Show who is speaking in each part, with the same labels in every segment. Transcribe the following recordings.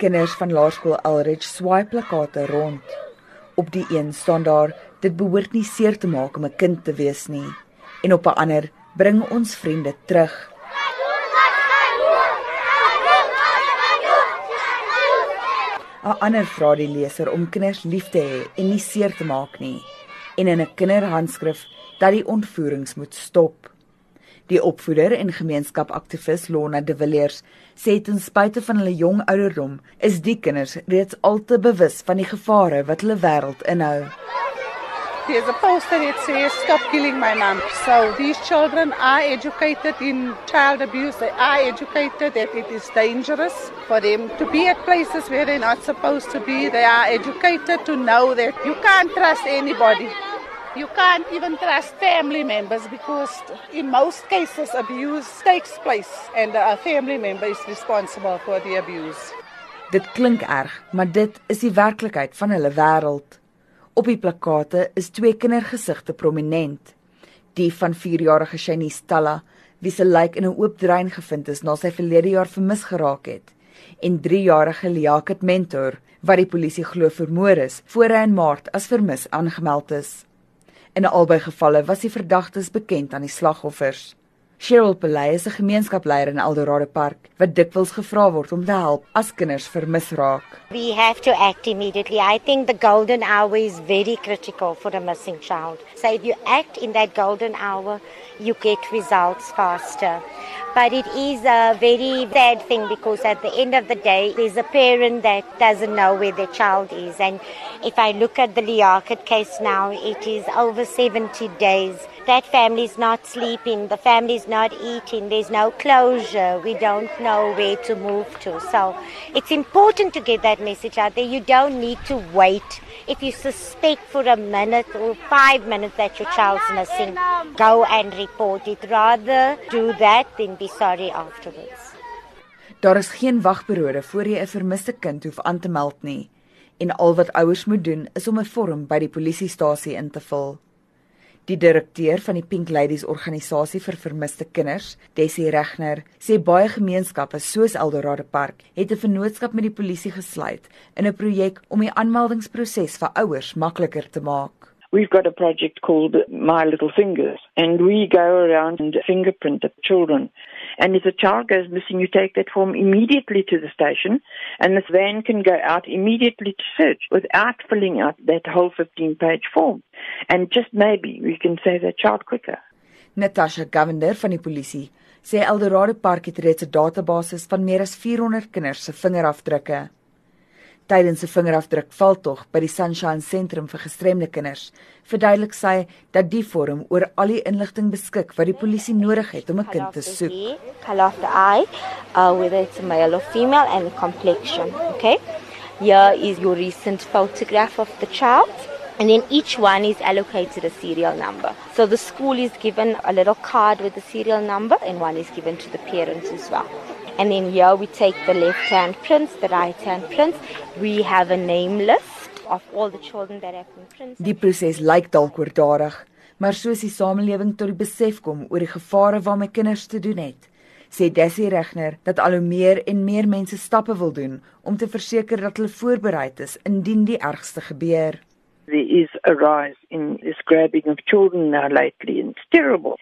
Speaker 1: Kinders van Laerskool Elridge swaai plakate rond. Op die een staan daar: Dit behoort nie seer te maak om 'n kind te wees nie. En op 'n ander: Bring ons vriende terug. 'n ander vra die leser om kinders lief te hê en nie seer te maak nie en in 'n kinderhandskrif dat die ontvoerings moet stop. Die opvoeder en gemeenskapaktivis Lona De Villiers sê ten spyte van hulle jong ouderdom is die kinders reeds al te bewus van die gevare wat hulle wêreld inhou.
Speaker 2: There's a poster that says stop killing my mom. So these children are educated in child abuse. They are educated that it is dangerous for them to be at places where they're not supposed to be. They are educated to know that you can't trust anybody. You can't even trust family members because in most cases abuse takes place and a family member is responsible for the abuse.
Speaker 1: Dit klink erg, maar dit is die werklikheid van hulle wêreld. Op die plakate is twee kindergesigte prominent. Die van 4-jarige Shani Stella, wie se lijk in 'n oop drein gevind is na sy verlede jaar vermis geraak het, en 3-jarige Liaket Mentor, wat die polisie glo vermoor is voor hy in Maart as vermis aangemeld is. In albei gevalle was die verdagtes bekend aan die slagoffers. Cheryl Pelay is 'n gemeenskapsleier in Eldorado Park wat dikwels gevra word om te help as kinders vermis raak.
Speaker 3: We have to act immediately. I think the golden hour is very critical for a missing child. So if you act in that golden hour, you get results faster. But it is a very sad thing because at the end of the day, there's a parent that doesn't know where their child is. And if I look at the Liakat case now, it is over 70 days. That family is not sleeping, the family is not eating, there's no closure, we don't know where to move to. So it's important to get that message out there. You don't need to wait. If you suspect for a minute or five minutes that your child's missing, go and report it. Rather do that than be sorry afterwards.
Speaker 1: Daar is geen wagperiode voor jy 'n vermiste kind hoef aan te meld nie en al wat ouers moet doen is om 'n vorm by die polisiestasie in te vul. Die direkteur van die Pink Ladies organisasie vir vermiste kinders, Dessie Regner, sê baie gemeenskappe soos Eldorado Park het 'n vennootskap met die polisie gesluit in 'n projek om die aanmeldingsproses vir ouers makliker te maak.
Speaker 4: We've got a project called My Little Fingers and we go around and fingerprint the children And if a child goes missing, you take that form immediately to the station, and this van can go out immediately to search without filling out that whole 15 page form. And just maybe we can save that child quicker.
Speaker 1: Natasha Govender van die polisie sê Eldorado Park het reeds 'n database van meer as 400 kinders se vingerafdrukke tydens 'n vingerafdruk veldtog by die Sunshine Sentrum vir gestremde kinders, verduidelik sy dat die vorm oor al die inligting beskik wat die polisie nodig het om 'n kind te soek.
Speaker 3: Color of the eye, uh, whether it's male or female and complexion, okay? Here is your recent photograph of the child. And then each one is allocated a serial number. So the school is given a little card with the serial number, and one is given to the parents as well. And then here we take the left hand prints, the right hand prints. We have a name list of all the children that have been printed.
Speaker 1: Die proses lyk dalk oordadig, maar soos die samelewing tot die besef kom oor die gevare waarmee kinders te doen het, sê Dessie Regner dat al hoe meer en meer mense stappe wil doen om te verseker dat hulle voorbereid is indien die ergste gebeur.
Speaker 4: There is a rise in this grabbing of children now lately and it's terrible.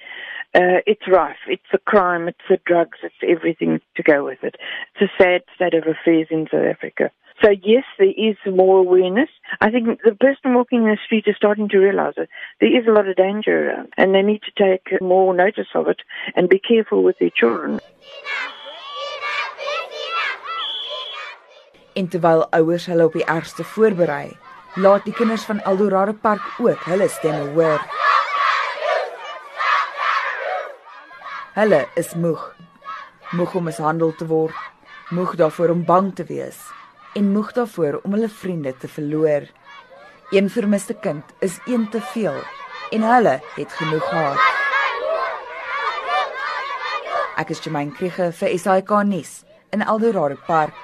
Speaker 4: Uh, it's rife. It's a crime. It's the drugs. It's everything to go with it. It's a sad state of affairs in South Africa. So yes, there is more awareness. I think the person walking in the street is starting to realize that there is a lot of danger around and they need to take more notice of it and be careful with their children.
Speaker 1: En ouers hulle op die ergste voorberei, laat die kinders van Eldorado Park ook hulle stemme hoor. Hulle is moeg. Moeg om mishandel te word, moeg daarvoor om bang te wees en moeg daarvoor om hulle vriende te verloor. Een vermiste kind is een te veel en hulle het genoeg gehad. Ek is Jemaine Krige vir SAK nuus in Eldorado Park.